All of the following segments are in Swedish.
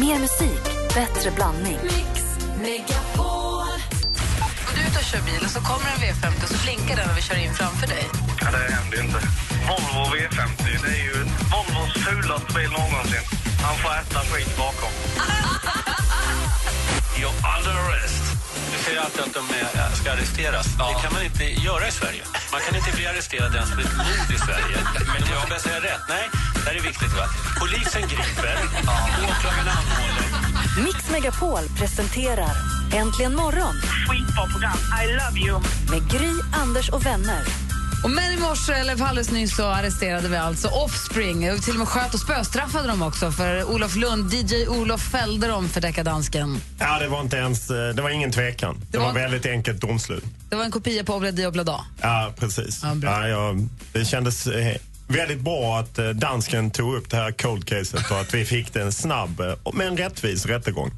Mer musik, bättre blandning. Går du ut och kör bil och så kommer en V50 och så blinkar den och vi kör in framför dig. Ja, det händer ju inte. Volvo V50, det är ju Volvos fulaste bil någonsin. Han får äta skit bakom. You're under arrest. Du säger alltid att de är, ska arresteras. Det kan man inte göra i Sverige. Man kan inte bli arresterad ens för ett mord i Sverige. Men måste bara säga rätt. Nej, det här är viktigt. va? Polisen griper, åklagaren anhåller. Mix Megapol presenterar Äntligen morgon Skitbra program. I love you. med Gry, Anders och vänner. Och men i morse, eller alldeles nyss, så arresterade vi alltså Offspring. Och till och med sköt och spöstraffade dem också. För Olof Lund, DJ Olof fällde dem för deckardansken. Ja, det var inte ens, eh, det var ingen tvekan. Det, var- var väldigt enkelt domslut. Det var en kopia på Obladi Oblada. Ja, precis. Ja. Ja, jag, det kändes eh, väldigt bra att eh, dansken tog upp det här cold caset och att vi fick en snabb eh, men rättvis rättegång.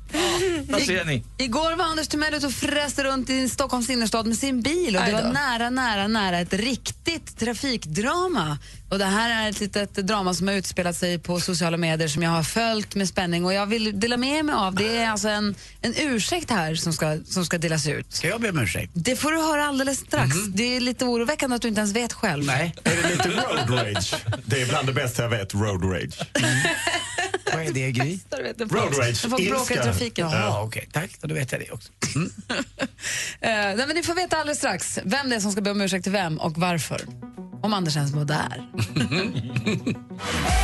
Vad ser ni? Igår var Anders Timell ute och fräste runt i Stockholms innerstad med sin bil och det var nära, nära, nära ett riktigt trafikdrama. Och det här är ett litet drama som har utspelat sig på sociala medier som jag har följt med spänning och jag vill dela med mig av. Det är alltså en, en ursäkt här som ska, som ska delas ut. Ska jag be om ursäkt? Det får du höra alldeles strax. Det är lite oroväckande att du inte ens vet själv. Nej. Är det lite road rage? Det är bland det bästa jag vet, road rage. Vad är det, Gry? Road rage, jag får bråka i trafiken. Jaha, okej. Tack, då vet jag det också. Mm. Eh, nej, men ni får veta alldeles strax vem det är som ska be om ursäkt till vem och varför. Om Anders ens var där.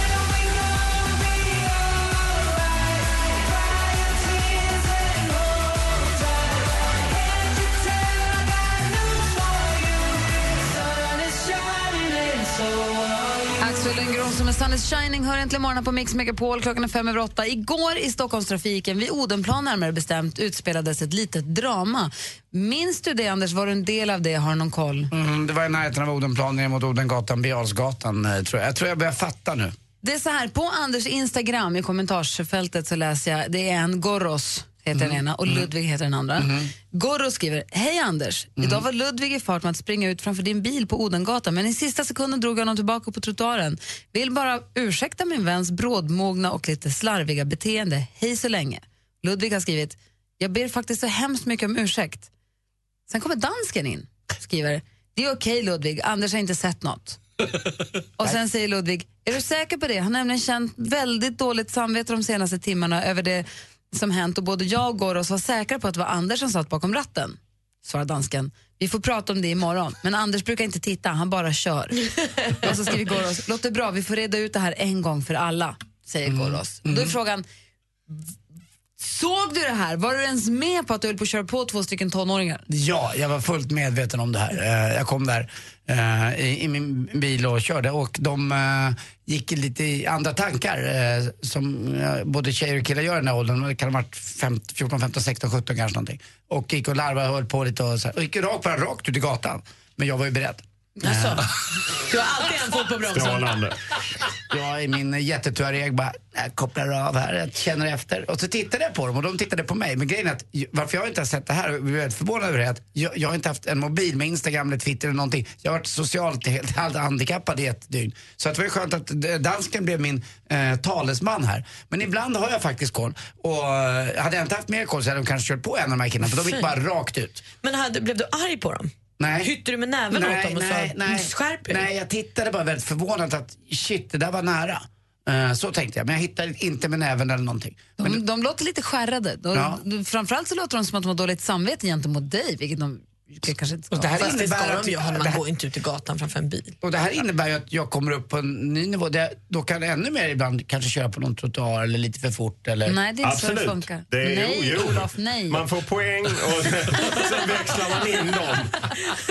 som är Sun is shining hör äntligen morgonen på Mix Megapol klockan är fem över åtta. Igår i Stockholmstrafiken, vid Odenplan närmare bestämt, utspelades ett litet drama. Minns du det Anders? Var du en del av det? Har du någon koll? Mm, det var i närheten av Odenplan ner mot Odengatan, Bialsgatan, eh, tror jag. Jag tror jag börjar fatta nu. Det är så här, på Anders Instagram i kommentarsfältet så läser jag, det är en Goros heter den ena och Ludvig heter den andra. Goros skriver, hej Anders, idag var Ludvig i fart med att springa ut framför din bil på Odengatan men i sista sekunden drog jag honom tillbaka på trottoaren. Vill bara ursäkta min väns brådmogna och lite slarviga beteende. Hej så länge. Ludvig har skrivit, jag ber faktiskt så hemskt mycket om ursäkt. Sen kommer dansken in skriver, det är okej Ludvig, Anders har inte sett något. Och sen säger Ludvig, är du säker på det? Han har nämligen känt väldigt dåligt samvete de senaste timmarna över det som hänt och både jag och Goros var säkra på att det var Anders som satt bakom ratten. Svarar dansken. Vi får prata om det imorgon, men Anders brukar inte titta, han bara kör. och så skriver Goros, låter bra, vi får reda ut det här en gång för alla, säger Goros. Då är frågan, såg du det här? Var du ens med på att du höll på att köra på två stycken tonåringar? Ja, jag var fullt medveten om det här. Eh, jag kom där eh, i, min bil och körde och de eh, gick lite i andra tankar som både tjejer och killar gör i den här åldern. Det kan ha varit 15, 14, 15, 16, 17 kanske någonting. Och gick och larvade och höll på lite och så här. Och gick rakt, bara rakt ut i gatan. Men jag var ju beredd. Alltså, du har alltid en fot på bromsen. Strålande. Jag i min jättetuareg bara, jag kopplar av här, jag känner efter. Och så tittade jag på dem och de tittade på mig. Men grejen är att varför jag inte har sett det här och är väldigt förvånad över det att jag, jag har inte haft en mobil med Instagram eller Twitter eller någonting. Jag har varit socialt helt helt handikappad i ett dygn. Så att det var skönt att eh, dansken blev min eh, talesman här. Men ibland har jag faktiskt koll. Och eh, hade jag inte haft mer koll så hade de kanske kört på en av de här killarna för de gick bara rakt ut. Men hade, blev du arg på dem? Nej. Hytte du med näven åt dem och sa skärp er? Nej, jag tittade bara väldigt förvånat att shit, det där var nära. Eh, så tänkte jag, men jag hittade inte med näven eller någonting. Men, De, de låter lite skärrade. De, Ja. framförallt så låter de som att de har dåligt samvete gentemot dig, vilket de kanske inte ska Och det här det innebär ska att- de det man här- går inte ut i gatan framför en bil. och det här innebär ju att jag kommer upp på en ny nivå. Där, då kan jag ännu mer ibland kanske köra på någon trottoar eller lite för fort. Eller... Nej, det är inte så det Absolut. funkar. Det är, nej, jo, jo. Olof, nej. Man får poäng och sen växlar man in dem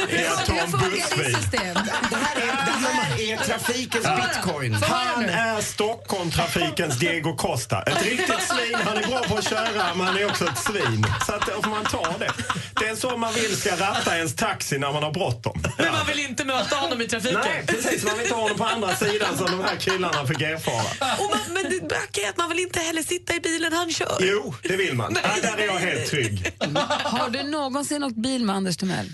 i att ta en bussfil. system. Det här är, det här är trafikens bitcoin. Han är Stockholm-trafikens Diego Costa. Ett riktigt svin. Han är bra på att köra, men han är också ett svin. Så att, får man ta det. Det är så man vill ska ratta ens taxi när man har bråttom. Men man vill inte möta honom i trafiken. Nej, precis. Man vill inte ha honom på andra sidan som de här killarna fick erfara. Och man, men det bökiga är att man vill inte heller sitta i bilen han kör. Jo, det vill man. Ja, där är jag helt trygg. Har du någonsin åkt bil med Anders Timell?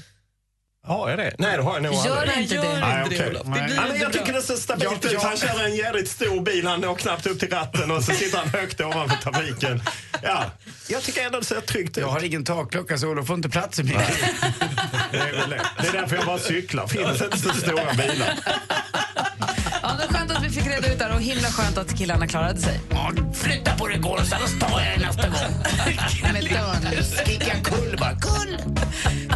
Har jag det? Nej, det har jag nog Gör aldrig. inte Gör det. inte Nej, det, okej. Olof. Det Nej. blir Ja, men inte jag bra. tycker det ser stabilt ut. Han kör en jävligt stor bil, han når knappt upp till ratten och så sitter han högt ovanför trafiken. Ja, jag tycker ändå det ser tryggt ut. Jag har ingen taklucka så Olof får inte plats i min bil. Det är, väl det. det är därför jag bara cyklar. Finns inte så stora bilar. Det är skönt att vi fick reda ut det här och himla skönt att killarna klarade sig. Ja, Flytta på dig Gorost, annars tar jag dig nästa gång. Skriker jag kull bara. Kull!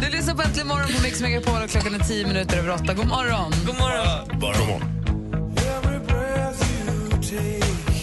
Du lyssnar på Äntligen morgon på Mix Megapol och klockan är tio minuter över åtta. God morgon! God morgon. God morgon. Du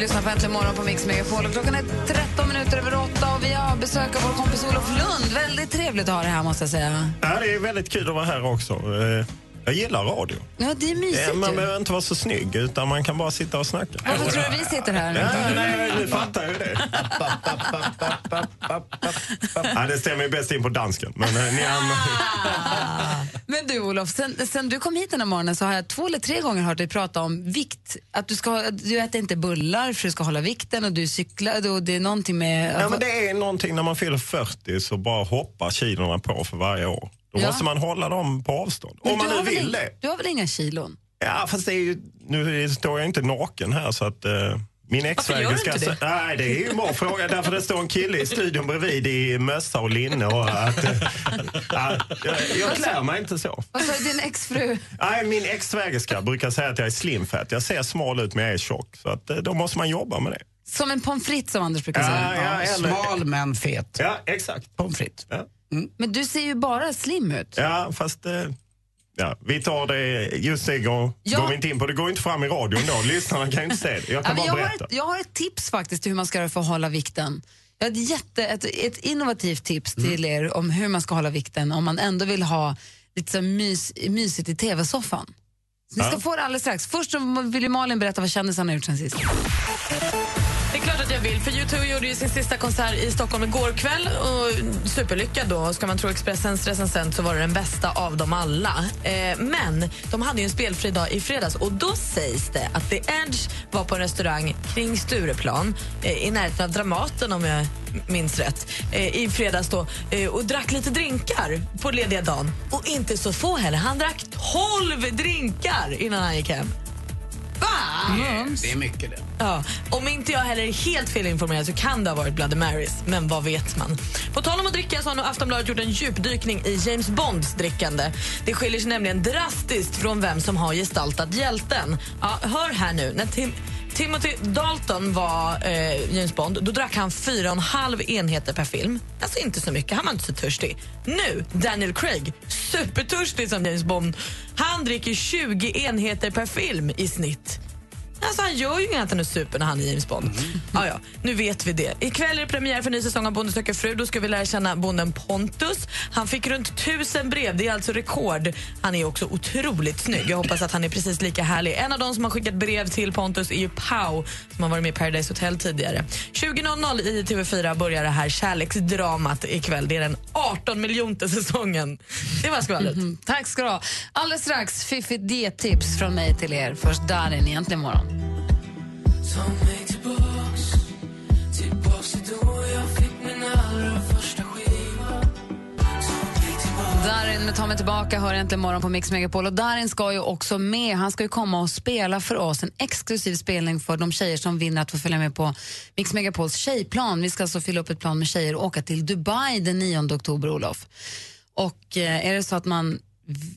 lyssnar på Äntligen morgon på Mix Megapol och klockan är 13 minuter över 8 och vi har besök av vår kompis Olof Lund. Väldigt trevligt att ha dig här måste jag säga. Ja, det är väldigt kul att vara här också. Eh, jag gillar radio. Ja, det är mysigt Eh, Man ju. behöver inte vara så snygg, utan man kan bara sitta och snacka. Varför tror du vi sitter här? Ja, nej, nu fattar ju det. Ja, det stämmer ju bäst in på dansken. Men eh, ni andra... Men du Olof, sen, sen du kom hit den här morgonen så har jag två eller tre gånger hört dig prata om vikt. Att du, ska, du äter inte bullar för du ska hålla vikten och du cyklar och det är någonting med... Ja, men det är någonting när man fyller 40 så bara hoppar kilorna på för varje år. Då Ja. måste man hålla dem på avstånd. Men Om man nu vill det. Du har väl inga kilon? Ja, fast det är ju, nu står jag inte naken här så att... eh, min Varför gör du exsvägerska... inte det? Nej, det är ju en bra fråga. Därför det står en kille i studion bredvid i mössa och linne. Och att, eh, ja, jag, jag klär mig inte så. Vad sa din exfru? Nej, min exsvägerska brukar säga att jag är slimfett. Jag ser smal ut men jag är tjock. Så att, eh, då måste man jobba med det. Som en pommes frites som Anders brukar Ja, säga. ja, eller, Smal men fet. ja exakt. Pommes frites. Ja. Men du ser ju bara slim ut. Ja, fast eh, ja, vi tar det, just det går, Ja. går vi inte in på. Det går inte fram i radion då. Lyssnarna kan ju inte se det. Jag Ja, kan men bara jag, har berätta. ett, jag har ett tips faktiskt till hur man ska göra för att hålla vikten. Jag har ett, jätte, ett, ett innovativt tips till Mm. er om hur man ska hålla vikten om man ändå vill ha lite så mys, mysigt i tv-soffan. Ni ska Ja. få det alldeles strax. Först vill Malin berätta vad kändisarna har gjort sen sist. Det är klart att jag vill, för U2 gjorde ju sin sista konsert i Stockholm igår kväll och superlyckad då. Ska man tro Expressens recensent så var det den bästa av dem alla. Eh, men de hade ju en spelfri dag i fredags och då sägs det att The Edge var på en restaurang kring Stureplan eh, i närheten av Dramaten om jag minns rätt eh, i fredags då eh, och drack lite drinkar på lediga dagen. Och inte så få heller. Han drack 12 drinkar innan han gick hem. Det är mycket det. Ja, om inte jag heller är helt felinformerad så kan det ha varit Bloody Marys, men vad vet man? På tal om att dricka så har nu Aftonbladet gjort en djupdykning i James Bonds drickande. Det skiljer sig nämligen drastiskt från vem som har gestaltat hjälten. Ja, hör här nu. När Tim Timothy Dalton var eh, James Bond, då drack han 4,5 enheter per film. Alltså inte så mycket, han var inte så törstig. Nu, Daniel Craig, supertörstig som James Bond. Han dricker 20 enheter per film i snitt. Alltså han gör ju inget annat än att supa när han är James Bond. Ja, ja, nu vet vi det. Ikväll är det premiär för ny säsong av Bonde söker fru. Då ska vi lära känna bonden Pontus. Han fick runt tusen brev, det är alltså rekord. Han är också otroligt snygg. Jag hoppas att han är precis lika härlig. En av de som har skickat brev till Pontus är ju Pau som har varit med i Paradise Hotel tidigare. 20.00 i TV4 börjar det här kärleksdramat ikväll. Det är den 18 miljonte säsongen. Det var skvallret. Tack ska du ha. Alldeles strax fiffigt diettips från mig till er. Först ni egentligen morgon. Darin med Ta mig tillbaka hör äntligen morgon på Mix Megapol. Och Darin ska ju också med. Han ska ju komma och spela för oss. En exklusiv spelning för de tjejer som vinner att få följa med på Mix Megapols tjejplan. Vi ska alltså fylla upp ett plan med tjejer och åka till Dubai den 9 oktober, Olof. Och eh, är det så att man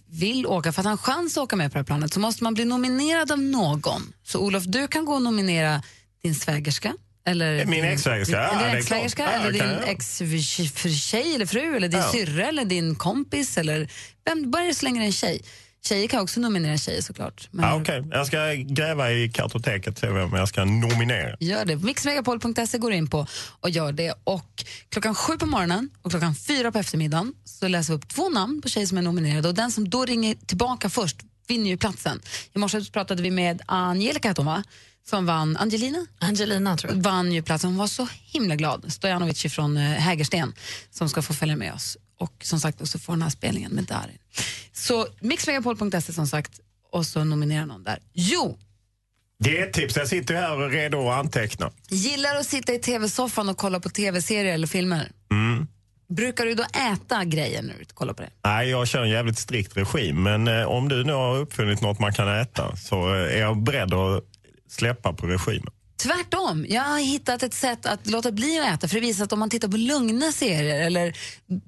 vill åka, för att ha en chans att åka med på det här planet så måste man bli nominerad av någon. Så Olof, du kan gå och nominera din svägerska. Eller Min din- exsvägerska, ja, Din exsvägerska. Ja, eller din ex-tjej eller fru, eller din Ja. syrra eller din kompis. Eller vem, bara det så länge det är en tjej. Tjejer kan också nominera tjejer såklart. Men Ja, Okej, jag ska gräva i kartoteket och se vem jag ska nominera. Gör det. Mixmegapol.se går in på och gör det. Och klockan sju på morgonen och klockan fyra på eftermiddagen så läser vi upp två namn på tjejer som är nominerade och den som då ringer tillbaka först vinner ju platsen. I morse pratade vi med Angelica, heter hon, va? som vann, Angelina? Angelina, tror jag. vann ju platsen. Hon var så himla glad. Stojanovic från eh, Hägersten som ska få följa med oss. Och som sagt också få den här spelningen med Darin. Så mixmegapol.se som sagt och så nominera någon där. Jo, Det är ett tips. Jag sitter här och är redo att anteckna. gillar att sitta i tv-soffan och kolla på tv-serier eller filmer? Mm. Brukar du då äta grejer när du kollar på det? Nej, jag kör en jävligt strikt regim. Men eh, om du nu har uppfunnit något man kan äta så eh, är jag beredd att släppa på regimen. Tvärtom, jag har hittat ett sätt att låta bli att äta för det visar att om man tittar på lugna serier eller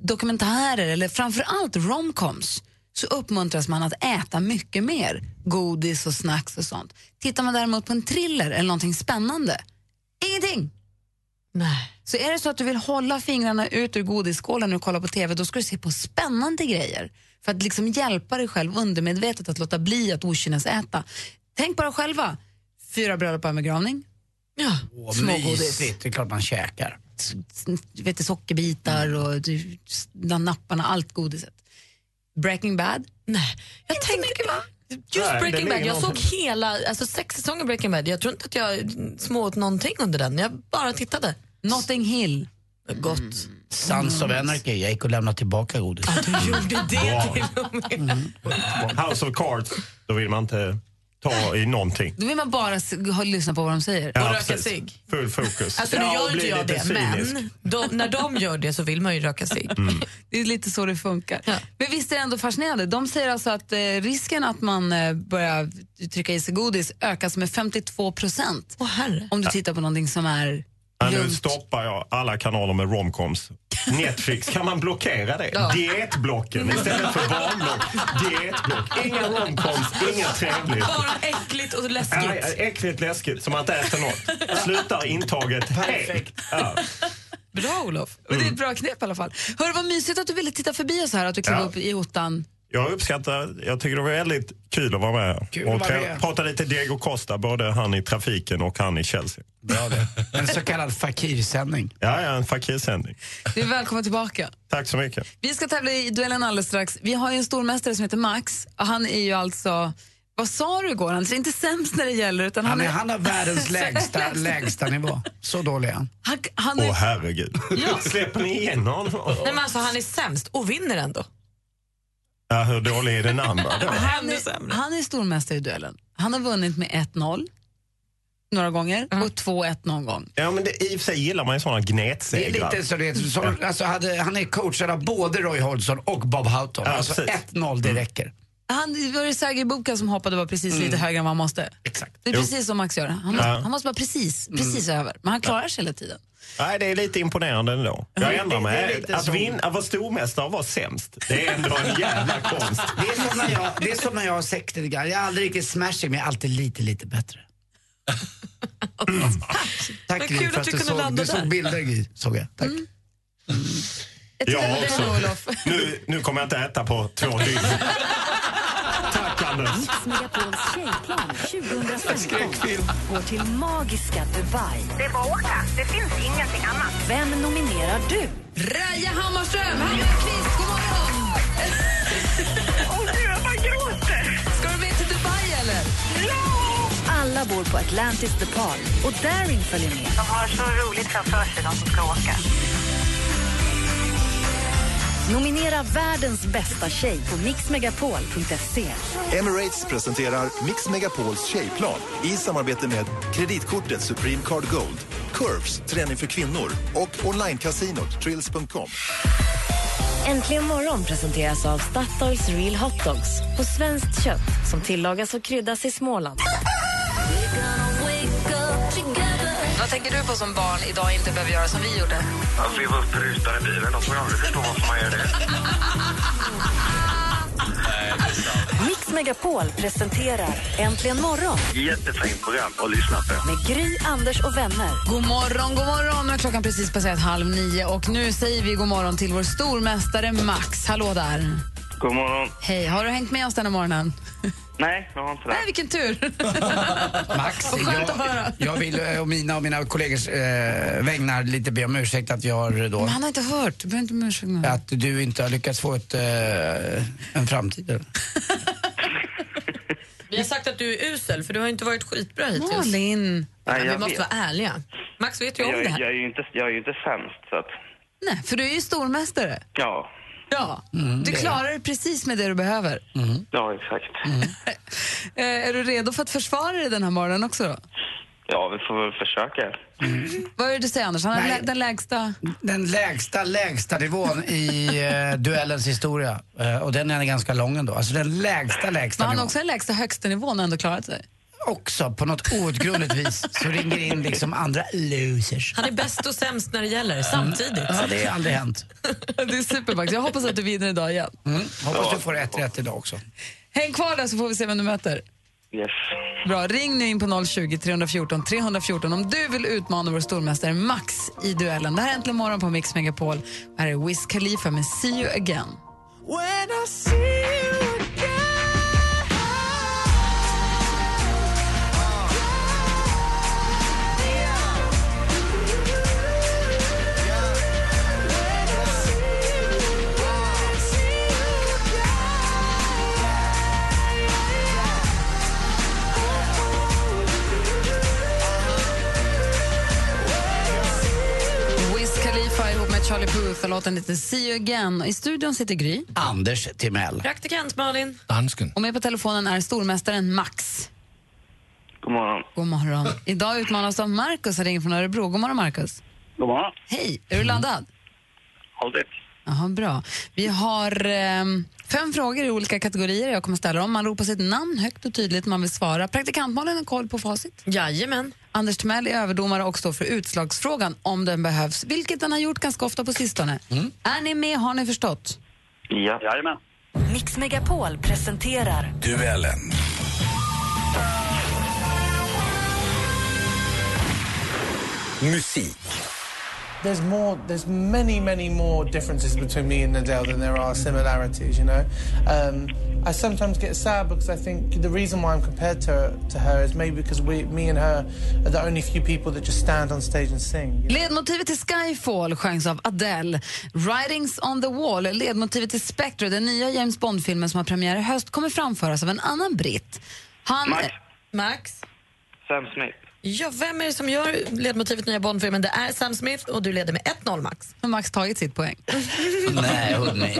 dokumentärer eller framförallt romcoms så uppmuntras man att äta mycket mer godis och snacks och sånt. Tittar man däremot på en thriller eller någonting spännande, ingenting. Nej. Så är det så att du vill hålla fingrarna ut ur godisskålen du kollar på TV, då ska du se på spännande grejer för att liksom hjälpa dig själv undermedvetet att låta bli att okynnesäta. Tänk bara själva, fyra bröllop på en begravning, Ja. Åh, Smågodis. mysigt, det är klart man käkar. vet du, sockerbitar och du, napparna, allt godiset. Breaking Bad, Nej. Jag tänkte, just Nej, Breaking Bad, jag såg hela, alltså sex säsonger Breaking Bad. Jag tror inte att jag smååt någonting under den. Jag bara tittade. Notting Hill. Gott. Sons of Anarchy, jag gick och lämnade tillbaka godis. Du gjorde det till och med. House of Cards, då vill man inte ta i någonting. Då vill man bara s- ha, lyssna på vad de säger. Ja, röka precis. cigg. Full fokus. Alltså nu Ja, och gör inte bli jag lite det, cynisk. men de, när de gör det så vill man ju röka sig. Det är lite så det funkar. Ja. Men visst är det ändå fascinerande. De säger alltså att eh, risken att man eh, börjar trycka i sig godis ökas med 52 procent Åh herre. om du tittar på någonting som är nu stoppar jag alla kanaler med romcoms. Netflix, kan man blockera det? Ja. Dietblocken istället för barnblock. Dietblock. Inga romcoms, inget trevligt. Bara äckligt och läskigt. äckligt läskigt, som att äta något. Slutar intaget helt. Ja. Bra Olof. Men det är ett bra knep i alla fall. Hör vad mysigt att du ville titta förbi oss här, att du klev Ja. upp i ottan. Jag uppskattar, jag tycker det var väldigt kul att vara med. Kul och vara prata lite Diego Costa, både han i trafiken och han i Chelsea. Bra det. En så kallad fakirsändning. Ja, ja en fakirsändning. Du är välkommen tillbaka. Tack så mycket. Vi ska tävla i duellen alldeles strax. Vi har ju en stormästare som heter Max. Och Han är ju alltså, vad sa du igår? Han är inte sämst när det gäller utan han, Han, är, han har världens lägsta, lägsta nivå. Så dålig är han. han, han Åh är herregud. Släpper ni igenom honom? Nej, men alltså, han är sämst och vinner ändå. Ja, hur dålig är den andra då? Han är, han är stormästare i duellen. Han har vunnit med 1-0 några gånger och 2-1 någon gång. Ja, men det, i och för sig gillar man ju sådana Det är gnetsegrar. lite så det är, som, alltså hade, han är coachad av både Roy Hodgson och Bob Houghton. Ja, alltså precis. 1-0, det räcker. Han det var det Sergej Bubka som hoppade bara precis lite högre än vad han måste. Exakt. Det är Jo. precis som Max gör. Han måste, Ja. han måste vara precis, precis över. Men han klarar sig hela tiden. Nej, det är lite imponerande ändå. Jag ändrar mig. Att, vinna, att vara stormästare och vara sämst, det är ändå en jävla konst. Det är som när jag, det är som när jag har grann. Jag är aldrig riktigt smashing, men jag är alltid lite, lite bättre. Tack Men Gry för att du såg, du såg bilder Gry, såg jag. Tack. Jag Jag på också. Nu, nu kommer jag inte äta på två dygn. Anders. Mix Megapols tjejplan 2015 går till magiska Dubai. Det är bara att åka. Det finns ingenting annat. Vem nominerar du? Raja Hammarström, Hammarkvist, god morgon! Åh gud, jag bara gråter. Ska du med till Dubai eller? Alla bor på Atlantis The Palm och Darin följer med. De har så roligt framför sig, de som ska åka. Nominera världens bästa tjej på mixmegapol.se. Emirates presenterar Mix Megapols tjejplan i samarbete med kreditkortet Supreme Card Gold, Curves, träning för kvinnor och onlinecasinot Trills.com. Äntligen morgon presenteras av Statoils Real Hot Dogs på svenskt kött som tillagas och kryddas i Småland. Vad tänker du på som barn idag inte behöver göra som vi gjorde? Att leva upp rusade bilen, de får aldrig förstå varför man gör det. Mix Megapol presenterar Äntligen morgon Jättefint program att lyssna på. med Gry, Anders och vänner. God morgon, god morgon. Klockan precis passerat halv nio och nu säger vi god morgon till vår stormästare Max. Hallå där. God morgon. Hej, har du hängt med oss den här morgonen? Nej, jag har inte Nej, det. vilken tur. Max, Vad skönt att höra. jag, vill eh, och mina och mina kollegors eh, vägnar lite be om ursäkt att jag har då Men han har inte hört. Du behöver inte be om ursäkt nu. att du inte har lyckats få ett, eh, en framtid. Vi har sagt att du är usel för du har inte varit skitbra hittills. Malin. Nej, Men vi måste vet. vara ärliga. Max vet ju om Jag, det är- här. jag, är ju inte, jag är ju inte sämst, så att... Nej, för du är ju stormästare. Ja. Ja, Mm, du klarar dig precis med det du behöver. Ja, exakt. Eh, är du redo för att försvara dig den här morgonen också då? Ja, vi får väl försöka. Vad är det du säger Anders? Han lä- den lägsta... Den lägsta, lägsta nivån i eh, duellens historia. Eh, och den är ganska lång ändå. Alltså den lägsta, lägsta Men han har nivån. också den lägsta högsta nivån och ändå klarat sig. Också på något outgrundligt vis så ringer in liksom andra losers. Han är bäst och sämst när det gäller, samtidigt. Ja, det har aldrig hänt. Det är superbax. Jag hoppas att du vinner idag igen. Mm. Hoppas du får ett rätt idag också. Häng kvar där så får vi se vem du möter. Yes. Bra, ring nu in på 020 314 314 om du vill utmana vår stormästare Max i duellen. Det här är Äntligen morgon på Mix Megapol. Här är Wiz Khalifa med See you again. Charlie Puth och låten heter See you again. I studion sitter Gry Anders Timell. Praktikant Malin. Dansken. och med på telefonen är stormästaren Max. God morgon. God morgon. Idag utmanas av Markus som ringer från Örebro. God morgon Markus. God morgon. Hej, är du laddad? Alltid. Jaha, bra. Vi har ehm, fem frågor i olika kategorier. Jag kommer ställa dem. Man ropar sitt namn högt och tydligt man vill svara. Praktikantmalen har koll på facit. Jajamän. Anders Timell är överdomare och står för utslagsfrågan om den behövs, vilket den har gjort ganska ofta på sistone. Är ni med? Har ni förstått? Ja. Jajamän. Mix Megapol presenterar Duellen. Musik. There's more there's many many more differences between me and Adele than there are similarities you know um, I sometimes get sad because I think the reason why I'm compared to to her is maybe because we me and her are the only few people that just stand on stage and sing Ledmotivet till Skyfall sjöngs av Adele. Writings on the wall, ledmotivet till Spectre, den nya James Bond-filmen som har premiär i höst, kommer framföras av en annan britt. Han... Max. Max. Sam Smith. Ja, vem är det som gör ledmotivet nya Bondfilmen? Det är Sam Smith och du leder med 1-0 Max. Har Max tagit sitt poäng? Nej, hörni.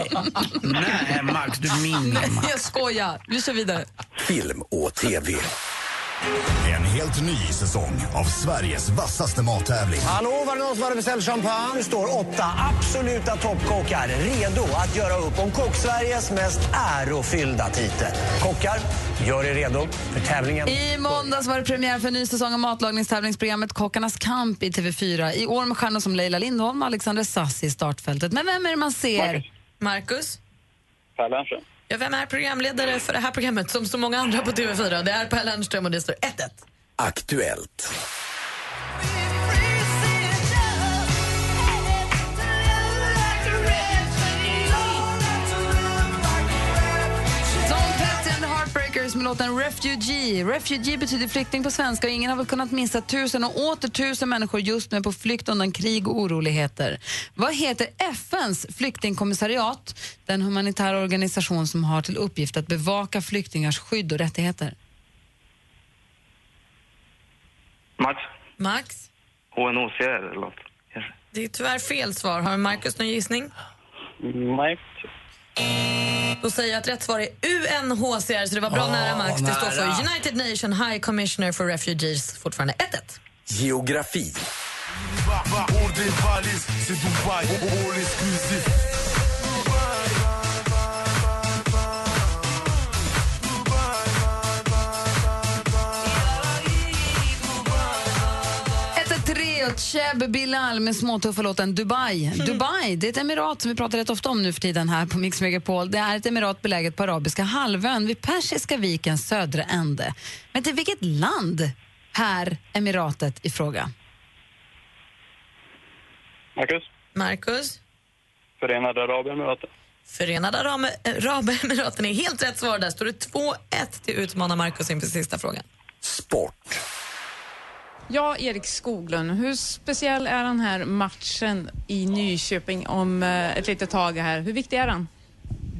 Nej, Max, du är min Max. Jag skojar. Vi kör vidare. Film och TV. En helt ny säsong av Sveriges vassaste mattävling. Hallå, var det någon som hade beställt champagne? Det står åtta absoluta toppkockar redo att göra upp om kock-Sveriges mest ärofyllda titel. Kockar, gör er redo för tävlingen. I måndags var det premiär för en ny säsong av matlagningstävlingsprogrammet Kockarnas kamp i TV4. I år med stjärnor som Leila Lindholm och Alexander Sass i startfältet. Men vem är det man ser? Marcus? Per Lernström. Ja, vem är programledare för det här programmet som så många andra på TV4? Det är Per Lernström och det står 1-1. Aktuellt. Låten Refugee. Refugee betyder flykting på svenska och ingen har väl kunnat missa tusen och åter tusen människor just nu på flykt undan krig och oroligheter. Vad heter FNs flyktingkommissariat, den humanitära organisation som har till uppgift att bevaka flyktingars skydd och rättigheter? Max. Max? HNHCR eller något. Det är tyvärr fel svar. Har Marcus någon gissning? Nej. Då säger jag att rätt svar är UNHCR, så det var bra Åh, nära Max. Det står för United Nation High Commissioner for Refugees, fortfarande 1-1. Geografi. Cheb Bilal med småtuffa låten Dubai. Dubai det är ett emirat som vi pratar rätt ofta om nu för tiden här på Mix Megapol. Det är ett emirat beläget på arabiska halvön vid Persiska vikens södra ände. Men till vilket land här emiratet i fråga? Marcus. Marcus? Förenade Arabemiraten. Förenade Arab- Arabemiraten är helt rätt svar. Där står det 2-1 till utmanar Marcus inför sista frågan. Sport. Ja, Erik Skoglund, hur speciell är den här matchen i Nyköping om eh, ett litet tag här? Hur viktig är den?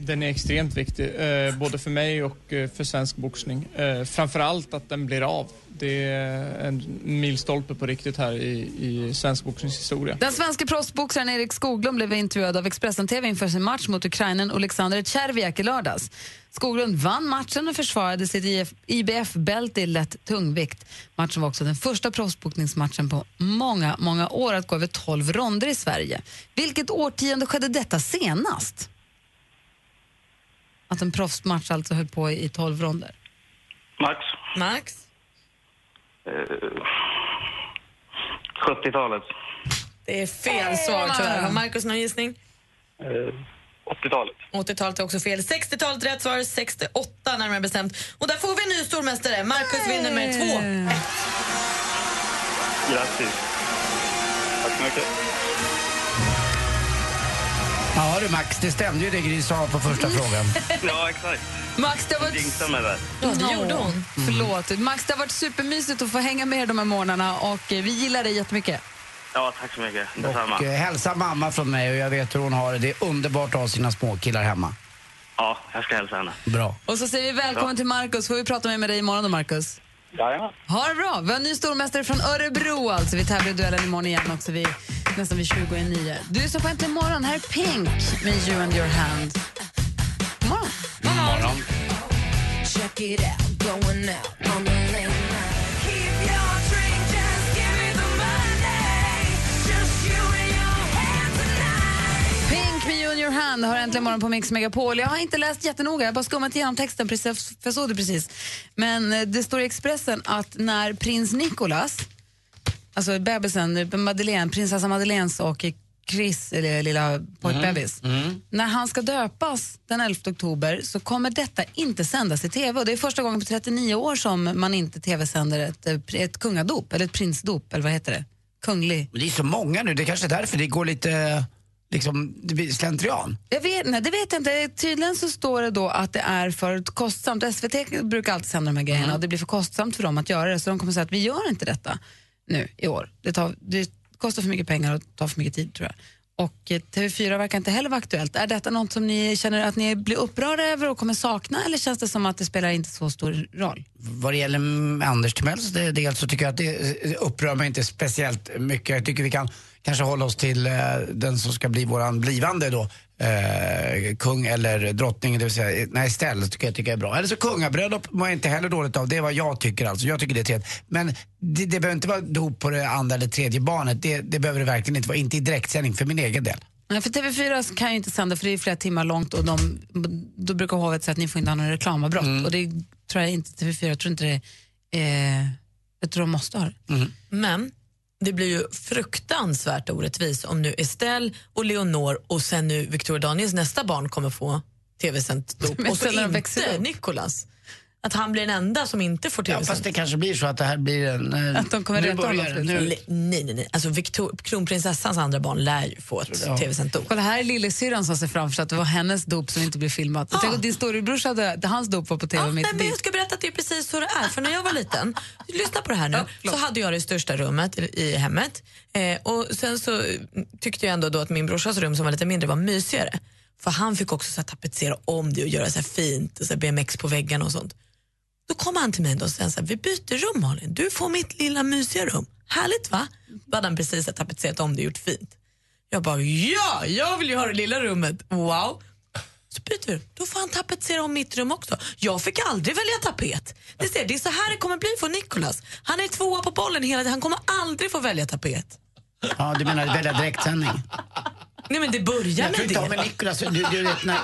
Den är extremt viktig, eh, både för mig och eh, för svensk boxning. Eh, framförallt att den blir av. det är en milstolpe på riktigt här i, i svensk boxningshistoria. Den svenska proffsboxaren Erik Skoglund blev intervjuad av Expressen TV inför sin match mot Ukrainen Alexander Tjerviak i lördags. Skoglund vann matchen och försvarade sitt IBF-bälte i lätt tungvikt. Matchen var också den första proffsboxningsmatchen på många, många år att gå över 12 ronder i Sverige. Vilket årtionde skedde detta senast? Att en proffsmatch alltså höll på i 12 ronder. Max. Max? Eh, 70-talet. Det är fel svar tyvärr. Har Markus någon gissning? Eh, 80-talet. 80-talet är också fel. 60-talet rätt svar, 68 närmare bestämt. Och där får vi en ny stormästare. Markus vinner med två. Grattis. Tack så mycket. Ja du Max, det stämde ju det Gry sa på första frågan. Ja, exakt. Max, det har varit... mig där. Ja, det gjorde hon. Förlåt. Max, det har varit supermysigt att få hänga med er de här morgnarna och eh, vi gillar dig jättemycket. Ja, tack så mycket. Detsamma. Och eh, hälsa mamma från mig och jag vet hur hon har det. Det är underbart att ha sina småkillar hemma. Ja, jag ska hälsa henne. Bra. Och så säger vi välkommen till Markus. Får vi prata med, med dig imorgon då, Markus? Jajamän. Ha det bra. Vi har en ny stormästare från Örebro alltså. Vi tävlar i duellen imorgon igen också. Vi, nästan vid 20 i nio. Du som på Äntligen morgon. Här är Pink med You and your hand. God morgon. Morgon. And your hand har äntligen morgon på Mix Megapol. Jag har inte läst jättenoga, jag har bara skummat igenom texten precis, för jag såg det precis. Men eh, det står i Expressen att när prins Nicolas, alltså bebisen, Madeleine, prinsessa Madeleines och Chris, eller lilla pojkbebis, när han ska döpas den 11 oktober så kommer detta inte sändas i tv. Och det är första gången på 39 år som man inte tv-sänder ett, eh, ett kungadop, eller ett prinsdop, eller vad heter det? Kunglig. Det är så många nu, det är kanske är därför det går lite liksom, det blir slentrian. Jag vet, nej, det vet jag inte. Tydligen så står det då att det är för kostsamt. SVT brukar alltid sända de här grejerna och det blir för kostsamt för dem att göra det. Så de kommer säga att vi gör inte detta nu i år. Det, tar, det kostar för mycket pengar och tar för mycket tid tror jag. Och eh, TV4 verkar inte heller vara aktuellt. Är detta något som ni känner att ni blir upprörda över och kommer sakna eller känns det som att det spelar inte så stor roll? Vad det gäller Anders Timells del så tycker jag att det eh, upprör mig inte speciellt mycket. Jag tycker vi kan kanske hålla oss till eh, den som ska bli våran blivande då. Eh, kung eller drottning, det vill säga, nej Estelle tycker jag tycker är bra. Eller så kungabröllop mår jag inte heller dåligt av, det är vad jag tycker alltså. Jag tycker det är trevligt. Men det, det behöver inte vara dop på det andra eller tredje barnet, det, det behöver det verkligen inte vara, inte i direktsändning för min egen del. Nej, för TV4 kan ju inte sända för det är flera timmar långt och de, då brukar hovet säga att ni får inte ha några reklamavbrott. Och det tror jag inte TV4, jag tror inte det eh, jag tror de måste ha det. Men det blir ju fruktansvärt orättvist om nu Estelle och Leonor och sen nu Victoria Daniels nästa barn kommer få tv-sänt dop och så inte. Nicolas. Att han blir den enda som inte får Ja, tv-sänt. fast det kanske blir så att det här blir en... eh, Att de kommer nu rätta börjar honom Nej, nej, nej. Alltså Victor, kronprinsessans andra barn lär ju få ett Ja. tv-sänt dop. Kolla här är lillasyrran som ser framför sig att det var hennes dop som inte blev filmat. Tänk om din storebrorsa hade, hans dop var på tv Ja, mitt nej, men jag ska berätta att det är precis så det är. För när jag var liten, lyssna på det här nu, så hade jag det största rummet i, i hemmet. Eh, och sen så tyckte jag ändå då att min brorsas rum som var lite mindre var mysigare. För han fick också så här, tapetsera om det och göra så här fint, och så här BMX på väggarna och sånt. Då kom han till mig och sa så här, vi byter rum Malin, du får mitt lilla mysiga rum. Härligt va? Då hade han precis tapetserat om det och gjort fint. Jag bara, ja, jag vill ju ha det lilla rummet. Wow. Så byter vi. Då får han tapetsera om mitt rum också. Jag fick aldrig välja tapet. Det, ser, det är så här det kommer bli för Nicolas. Han är tvåa på bollen hela tiden. Han kommer aldrig få välja tapet. Ja, du menar välja direktsändning? Nej men det börjar med det. med Niklas, du, du vet när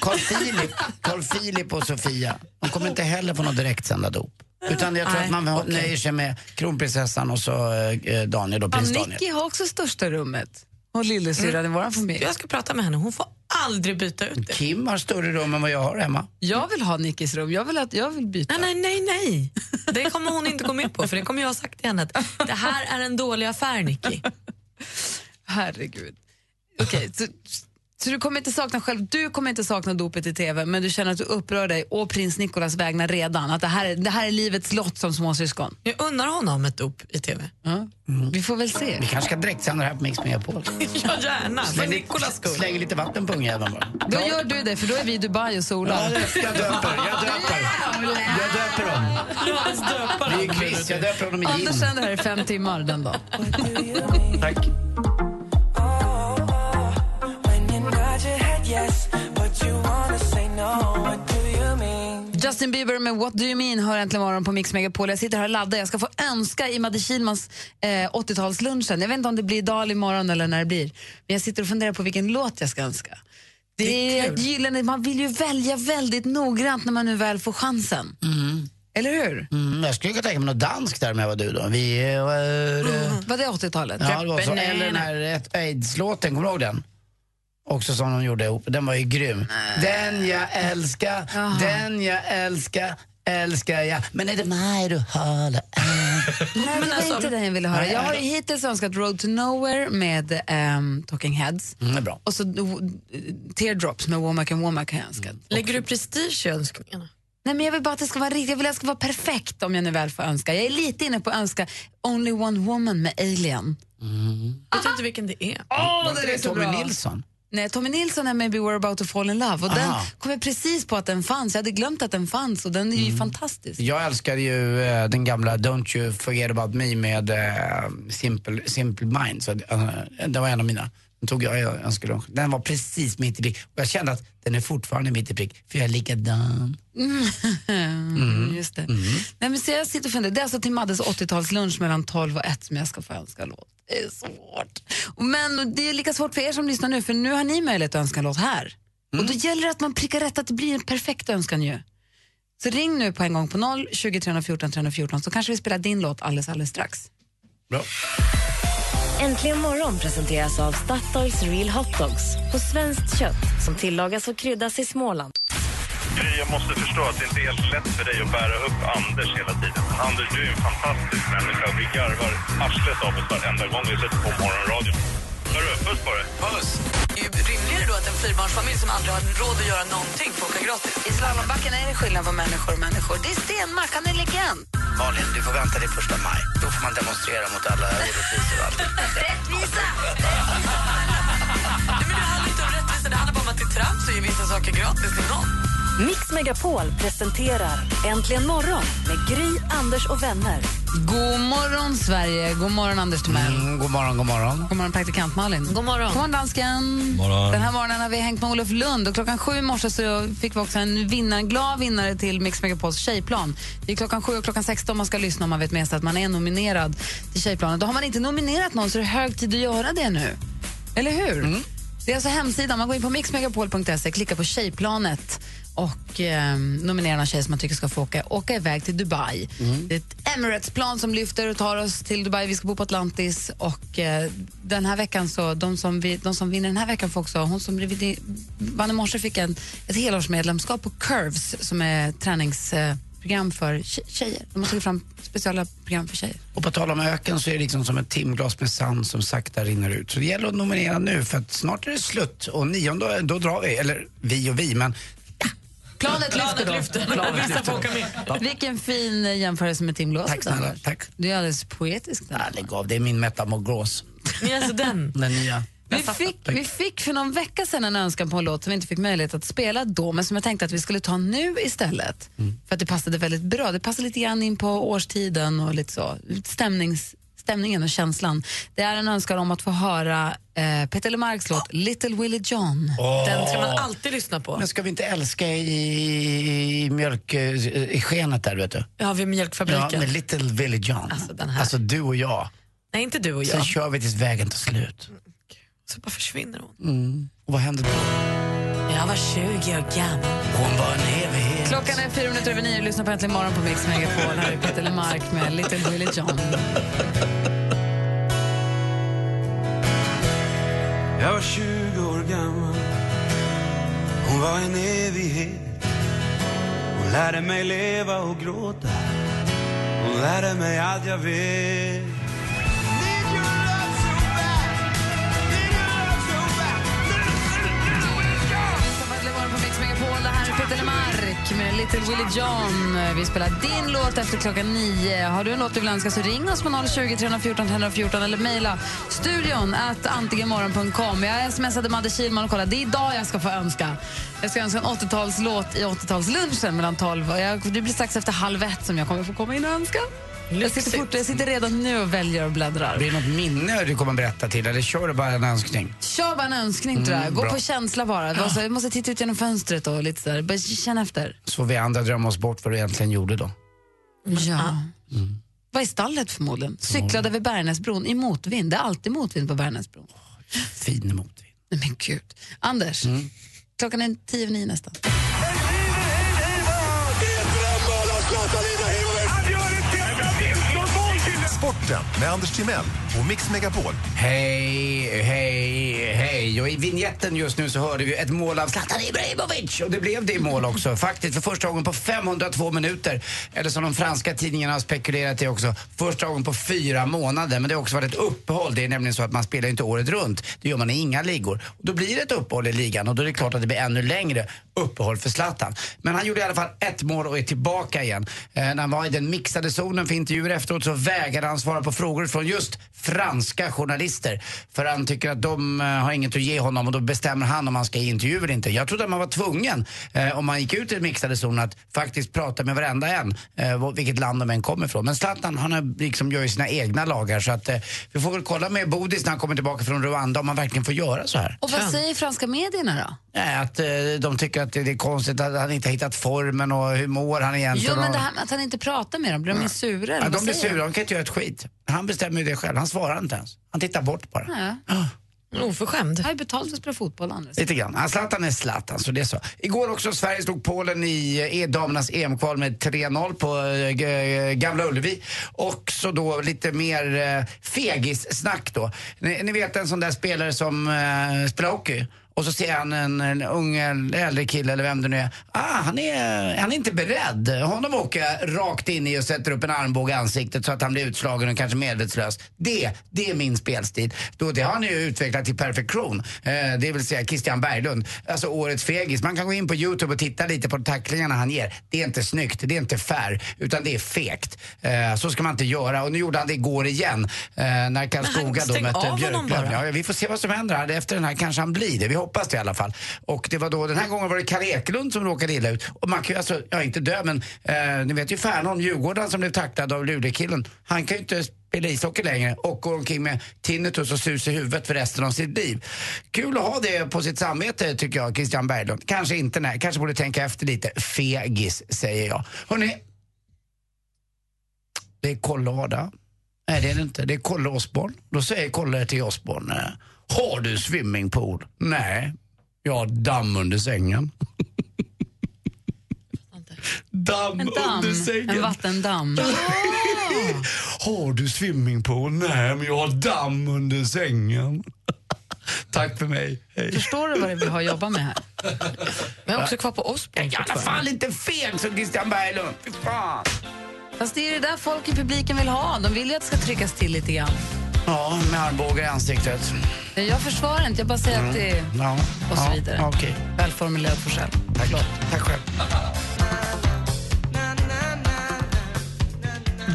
Carl Philip, Carl Philip och Sofia, de kommer inte heller få något direktsända dop. Utan jag tror Nej, att man okej. nöjer sig med kronprinsessan och så eh, Daniel, Ja, prins Daniel. Nicky har också största rummet. Och lillasyrran i vår familj. Jag ska prata med henne. Hon får aldrig byta ut det. Kim har större rum än vad jag har hemma. Jag vill ha Nickis rum. Jag vill, att, jag vill byta. Nej, nej, nej, nej. Det kommer hon inte gå med på för det kommer jag ha sagt till henne att det här är en dålig affär Nicky. Herregud. Okej, så Så du kommer inte sakna själv, du kommer inte sakna dopet i TV, men du känner att du upprör dig å prins Nicolas vägnar redan. Att det här, är- det här är livets lott som småsyskon. Jag undrar honom ett dop i TV. Ja. Vi får väl se. Vi kanske ska direktsända det här på Mix Megapol. ja, gärna. För Släng, Nicolas skull. släng lite vatten på ungjäveln bara. Då gör du det, för då är vi i Dubai och solar. Ja, jag döper, jag döper. Jag döper dem. Det är ju quiz, jag döper honom i Anders gin. sänder här i fem timmar den dagen. Tack. Bieber med What Do You Mean hör äntligen morgon på Mix Megapol. Jag sitter här och laddar. Jag ska få önska i Madde Kihlmans eh, 80-talslunchen. Jag vet inte om det blir idag imorgon eller när det blir. Men jag sitter och funderar på vilken låt jag ska önska. Det, är ett gyllene, man vill ju välja väldigt noggrant när man nu väl får chansen. Eller hur? Mm, jag skulle kunna tänka mig något danskt där om jag var du då. Vi är... Var det 80-talet? Ja, det var så. Eller den här aids-låten, kommer du ihåg den? Också som de gjorde ihop. Den var ju grym. Den jag älskar, den jag älskar, älskar jag. Men är det mig du håller Nej, det var alltså- inte den jag ville höra. Jag har ju hittills önskat Road to Nowhere med ehm, Talking Heads. Mm, det är bra. Och så uh, Teardrops med Womack and Womack har jag önskat. Lägger du prestige i önskningarna? Nej, men jag vill bara att det ska vara riktigt, jag vill att det ska vara perfekt om jag nu väl får önska. Jag är lite inne på att önska Only One Woman med Alien. Vet du inte vilken det är? Åh, Var inte det Tommy Nilsson? Nej, Tommy Nilsson är Maybe We're about to fall in love och den Aha. kom jag precis på att den fanns. Jag hade glömt att den fanns och den är ju fantastisk. Jag älskade ju eh, den gamla Don't you forget about me med eh, Simple, Simple Minds. Uh, det var en av mina. Den tog jag i önskelunch. Den var precis mitt i prick. Och jag kände att den är fortfarande mitt i prick, för jag är likadan. Mm. Just det. Nej, men så jag sitter och funderar. Det är alltså till Maddes 80-talslunch mellan 12 och 1 som jag ska få önska låt. Det är svårt. Men det är lika svårt för er som lyssnar nu, för nu har ni möjlighet att önska en låt här. Och då gäller det att man prickar rätt, att det blir en perfekt önskan ju. Så ring nu på en gång på 0 20 314 314 så kanske vi spelar din låt alldeles, alldeles strax. Bra. Äntligen morgon presenteras av Statoils Real Hot Dogs på svenskt kött som tillagas och kryddas i Småland. Gry, jag måste förstå att det inte är helt lätt för dig att bära upp Anders hela tiden. Anders, du är en fantastisk människa. Vi garvar arslet av oss varenda gång vi sätter på morgonradion. Hörru, puss på dig. Puss. Det är rimligare då att en fyrbarnsfamilj som aldrig har råd att göra någonting får åka gratis. I slalombacken är det skillnad på människor och människor. Det är Stenmark, han är legend. Malin, du får vänta till första maj. Då får man demonstrera mot alla orättvisor och allt. Rättvisa! Nej, men det handlar inte om rättvisa, det handlar bara om att det är trams att ge vissa saker gratis till någon. Mix Megapol presenterar Äntligen morgon med Gry, Anders och vänner. God morgon, Sverige. God morgon, Anders Timell. Mm, god morgon, god morgon. God morgon, praktikant Malin. God morgon. God morgon, dansken. morgon. Den här morgonen har vi hängt med Olof Lund och klockan sju i morse så fick vi också en vinnare, en glad vinnare till Mix Megapols tjejplan. Det är klockan sju och klockan 16 man ska lyssna om man vet med sig att man är nominerad till tjejplanen. Då har man inte nominerat någon så är det hög tid att göra det nu. Eller hur? Det är alltså hemsidan, man går in på mixmegapol.se, klickar på tjejplanet och eh, nominerar någon tjej som man tycker ska få åka, åka iväg till Dubai. Det är ett Emirates-plan som lyfter och tar oss till Dubai. Vi ska bo på Atlantis och eh, den här veckan så, de som, vi, de som vinner den här veckan får också, hon som vann i morse fick en, ett helårsmedlemskap på Curves som är träningsprogram för tje- tjejer. De har tagit fram speciella program för tjejer. Och på tal om öken så är det liksom som ett timglas med sand som sakta rinner ut. Så det gäller att nominera nu för att snart är det slut och nionde då drar vi, eller vi och vi men Planet lyfter då. lyfter. Planet Vissa får åka med. Vilken fin eh, jämförelse med timglaset. Tack snälla, tack. Du är alldeles poetisk. Ja, lägg av, det är min metamorgos. Ni är alltså den. Den nya. Vi fick, vi fick för någon vecka sedan en önskan på en låt som vi inte fick möjlighet att spela då, men som jag tänkte att vi skulle ta nu istället. För att det passade väldigt bra. Det passade lite grann in på årstiden och lite så. Stämnings, stämningen och känslan. Det är en önskan om att få höra eh, Peter LeMarcs låt Little Willie John. Den ska man alltid lyssna på. Men ska vi inte älska i, i mjölk, eh, i skenet där vet du? Ja, vid Ja, mjölkfabriken. med Little Willie John. Alltså, den här. Alltså du och jag. Nej, inte du och Sen jag. kör vi tills vägen tar slut. Så bara försvinner hon. Mm. Och vad händer då? Jag var 20 år gammal. Hon var en evighet. Klockan är fyra minuter över nio. Lyssna på Äntligen morgon på Mix Megapol. Här är Peter Lemark med Little Willie John. Jag var 20 år gammal Hon var en evighet Hon lärde mig leva och gråta Hon lärde mig allt jag vet Peter Drake med Little Willie John. Vi spelar din låt efter klockan nio. Har du en låt du vill önska så ring oss på 020 314 314 eller mejla studion at antigenmorgon.com. Jag smsade Madde Kihlman och kollade. Det är idag jag ska få önska. Jag ska önska en 80-talslåt i 80-talslunchen mellan 12 och jag, Det blir strax efter halv ett som jag kommer få komma in och önska. Jag sitter, fort, jag sitter redan nu och väljer och bläddrar. Blir det något minne du kommer berätta till eller kör du bara en önskning? Kör bara en önskning Mm, tror jag. Gå bra. på känsla bara. Ja. Jag måste titta ut genom fönstret och lite sådär. Bara känna efter. Så vi andra drömmer oss bort vad du egentligen gjorde då. Ja. Var i stallet förmodligen. Cyklade över Bergnäsbron i motvind. Det är alltid motvind på Bergnäsbron. Fin motvind. Nej men gud. Anders, klockan är tio över nio nästan. Sporten med Anders Timell och Mix Megapol. Hej, hej, hej. Och i vignetten just nu så hörde vi ett mål av Zlatan Ibrahimovic. Och det blev det i mål också. Faktiskt för första gången på 502 minuter. Eller som de franska tidningarna har spekulerat i också, första gången på fyra månader. Men det har också varit ett uppehåll. Det är nämligen så att man spelar inte året runt. Det gör man i inga ligor. Och då blir det ett uppehåll i ligan och då är det klart att det blir ännu längre uppehåll för Zlatan. Men han gjorde i alla fall ett mål och är tillbaka igen. Eh, när han var i den mixade zonen för intervjuer efteråt så vägrade han svara på frågor från just franska journalister. För han tycker att de eh, har inget att ge honom och då bestämmer han om han ska ge intervju eller inte. Jag trodde att man var tvungen, eh, om man gick ut i den mixade zonen, att faktiskt prata med varenda en, eh, vilket land de än kommer ifrån. Men Zlatan, han har liksom gör ju sina egna lagar så att eh, vi får väl kolla med Bodis när han kommer tillbaka från Rwanda om man verkligen får göra så här. Och vad säger franska medierna då? Nej, att eh, de tycker att det är konstigt att han inte har hittat formen och hur mår han egentligen. Jo, men det här med att han inte pratar med dem, blir de sura? Eller Ja, de blir sura, de kan inte göra ett skit. Han bestämmer ju det själv, han svarar inte ens. Han tittar bort bara. Ja. Oförskämd. Jag har ju betalt för att spela fotboll, Anders. Lite grann. Ja, Zlatan är Zlatan, så det är så. Igår också, Sverige slog Polen i eh, damernas EM-kval med 3-0 på eh, G- Gamla Ullevi. Och så då lite mer eh, fegis-snack då. Ni, ni vet en sån där spelare som eh, spelar hockey. Och så ser han en, en ung äldre kille eller vem det nu är. Ah, han är, han är inte beredd. Honom åker jag rakt in i och sätter upp en armbåge i ansiktet så att han blir utslagen och kanske medvetslös. Det, det är min spelstil. Då, det har han ju utvecklat till perfektion. Eh, det vill säga Christian Berglund. Alltså årets fegis. Man kan gå in på Youtube och titta lite på tacklingarna han ger. Det är inte snyggt, det är inte fair, utan det är fegt. Eh, så ska man inte göra. Och nu gjorde han det igår igen. Eh, när Karlskoga då mötte Björklöven. Ja, vi får se vad som händer här. Efter den här kanske han blir det. Vi hoppas det i alla fall. Och det var då, den här gången var det Kalle Ekelund som råkade illa ut. Och man kan ju alltså, ja inte dö men, eh, ni vet ju Fernholm, Djurgården som blev tacklad av Luleåkillen. Han kan ju inte spela ishockey längre och går omkring med tinnitus och sus i huvudet för resten av sitt liv. Kul att ha det på sitt samvete tycker jag, Christian Berglund. Kanske inte, nej. Kanske borde tänka efter lite. Fegis, säger jag. Hörrni, det är kollada. Nej, det är det inte. Det är Kolle Osborn. Då säger Kolle till Osborn. Eh, har du swimmingpool? Nej, jag har damm under sängen. damm, En damm, under sängen. en vattendamm. Har du swimmingpool? Nej, men jag har damm under sängen. Tack för mig. Hej. Förstår du vad det vi har att jobba med här? Jag är också kvar på Osborn I alla fall inte fel som Christian Berglund. Fy fan. Fast det är det där folk i publiken vill ha. De vill ju att det ska tryckas till lite grann. Ja, med armbågar i ansiktet. Jag försvarar inte, jag bara säger att det är... Ja. Och så vidare. ja. Välformulerat för själv. Tack. Tack själv.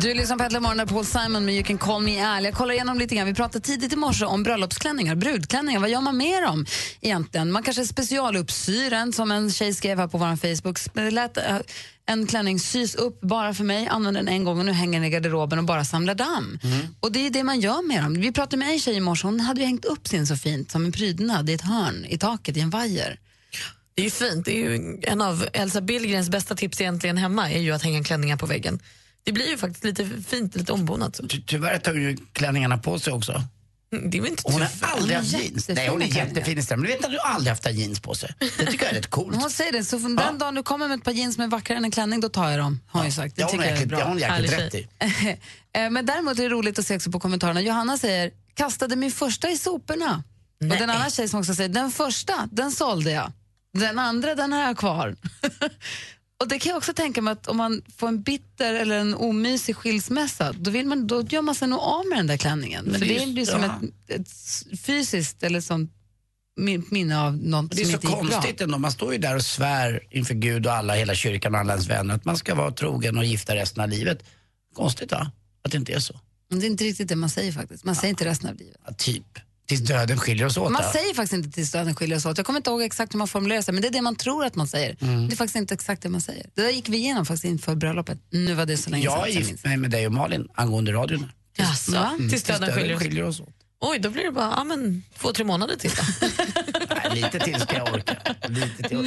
Du lyssnar på Äntligen morgon med Paul Simon med You can call me Al. Jag kollar igenom lite grann. Vi pratade tidigt i morse om bröllopsklänningar, brudklänningar. Vad gör man med dem egentligen? Man kanske specialuppsyr en, som en tjej skrev här på vår Facebook. Det Lät eh, en klänning sys upp bara för mig, använder den en gång och nu hänger den i garderoben och bara samlar damm. Och det är det man gör med dem. Vi pratade med en tjej i morse, hon hade ju hängt upp sin så fint som en prydnad i ett hörn i taket i en vajer. Det är ju fint. Det är ju en av Elsa Billgrens bästa tips egentligen hemma är ju att hänga klänningar på väggen. Det blir ju faktiskt lite fint, lite ombonat. Så. Ty- Tyvärr tar ju klänningarna på sig också. Mm, Det är väl inte Hon har aldrig är haft jeans. Nej, hon är jättefin i. Men du vet att du aldrig haft jeans på sig? Det tycker jag är rätt coolt. Hon säger det, så från den dagen du kommer med ett par jeans som är vackrare än en klänning, då tar jag dem. Har hon ju sagt. Det Ja, hon tycker jag är bra. ja, hon har jäkligt rätt i. Eh, Men däremot är det roligt att se också på kommentarerna. Johanna säger, kastade min första i soporna. Och den andra tjej som också säger, den första, den sålde jag. Den andra, den har jag kvar. och det kan jag också tänka mig att om man får en bitter eller en omysig skilsmässa, då, vill man, då gör man sig nog av med den där klänningen. Men För det det är blir som ja. ett, ett fysiskt eller sånt min- minne av något Det är som så inte gick bra. konstigt ändå. Man står ju där och svär inför Gud och alla, hela kyrkan och alla ens vänner att man ska vara trogen och gifta resten av livet. Konstigt va? Att det inte är så. Det är inte riktigt det man säger faktiskt. Man säger inte resten av livet. Ja, typ. Tills döden skiljer oss åt. Man ja. säger faktiskt inte tills döden skiljer oss åt. Jag kommer inte ihåg exakt hur man formulerar sig, men det är det man tror att man säger. Mm. Det är faktiskt inte exakt det man säger. Det där gick vi igenom faktiskt inför bröllopet. Nu var det så länge Jag sedan. jag gift minns. mig med dig och Malin angående radion. Jaså, Va? tills döden skiljer oss. skiljer oss åt. Oj, då blir det bara ja, men, två, tre månader till. då. Nej, lite till ska jag orka. Lite till. No,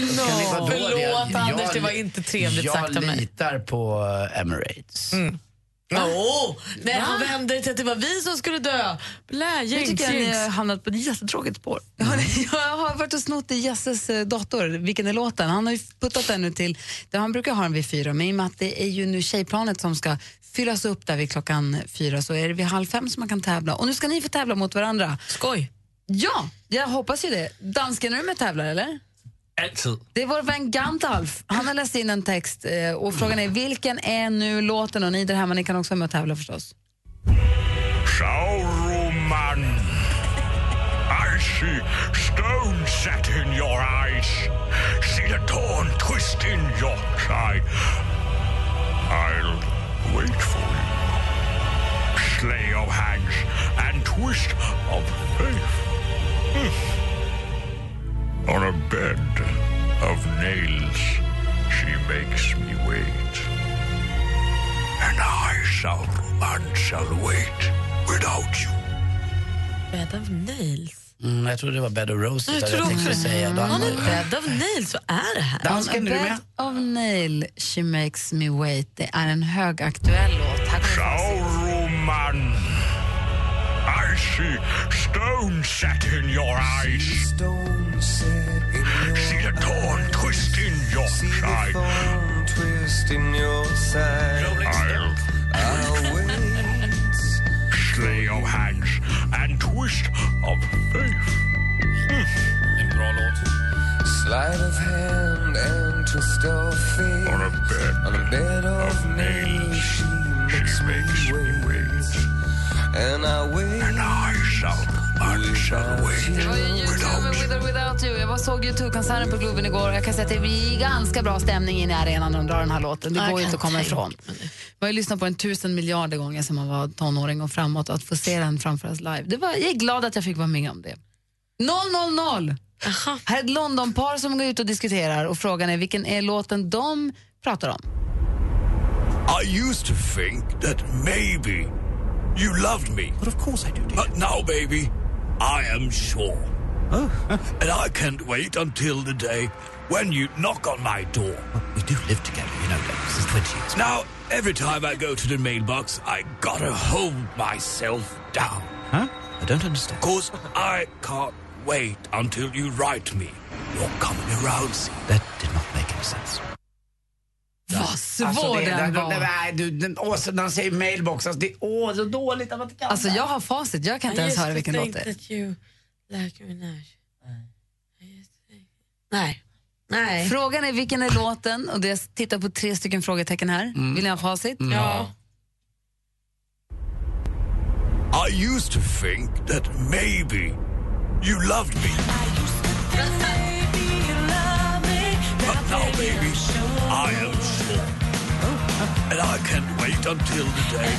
förlåt, Jag- Anders, det var inte trevligt sagt av mig. Jag litar på eh, Åh, nej, han vände till att det var vi som skulle dö. Blä, Nu jinx, tycker jag ni har hamnat på ett jättetråkigt spår. Jag har, jag har varit och snott i Jesses eh, dator. Vilken är låten? Han har ju puttat den nu till, han brukar ha den vid fyra, men i och med att det är ju nu tjejplanet som ska fyllas upp där vid klockan fyra så är det vid halv fem som man kan tävla. Och nu ska ni få tävla mot varandra. Skoj. Ja, jag hoppas ju det. Dansken, är du med tävlar eller? Altid. Det är vår vän Gandalf. Han har läst in en text eh, och frågan är vilken är nu låten? Och ni där hemma, ni kan också vara med och tävla förstås. Sauruman. I see stone set in your eyes. See the dawn twist in your side. I'll wait for you. Slay of hands and twist of faith. Hmm. On a bed of nails, she makes me wait. And I, Sauruman, shall wait without you. Bed of nails. Mm, jag tror det var Bed of Roses. Jag där tror tänkte också säga. Då Han hade är man- bed of nails. Vad är det här? Dansken, är du A bed of nail, she makes me wait. Det är en högaktuell låt. See stone set in your eyes. See the dawn twist in your side. twist in your side. I'll I'll wait. slay of hands and twist of faith. En bra. Sleight of hand and twist of fate. On a bed On a bed of nails, she makes, makes me me wait. And I wait. And I shall, I shall wait Det var ju YouTube med With or Without You. Jag såg YouTube-konserten på Globen igår. Jag kan säga att det blir ganska bra stämning inne i arenan när de drar den här låten. Det går ju inte att komma ifrån. Man har ju lyssnat på den tusen miljarder gånger sedan man var tonåring och framåt. Att få se den framföras live. Det var, jag är glad att jag fick vara med om det. 000! Här är ett Londonpar som går ut och diskuterar och frågan är vilken är låten de pratar om. I used to think that maybe you loved me. But of course I do. dear. But now, baby, I am sure. Oh. and I can't wait until the day when you knock on my door. We do live together, you know that, since 20 years. Now, every time I go to the mailbox, I gotta hold myself down. Huh? I don't understand. Cause I can't wait until you write me. You're coming around, see. That did not make any sense. Vad svår Alltså, det, den var. det, nej, du, den, åh, så när han säger mailbox, alltså, det är åh, så dåligt att man inte kan Alltså jag har facit, jag kan inte ens höra vilken låt det är. Like. Nej. Nej. Frågan är vilken är låten och det jag tittar på tre stycken frågetecken här. Vill ni ha facit? Ja. I used to think that maybe you loved me. But now, baby, I am sure. And I can't wait until the day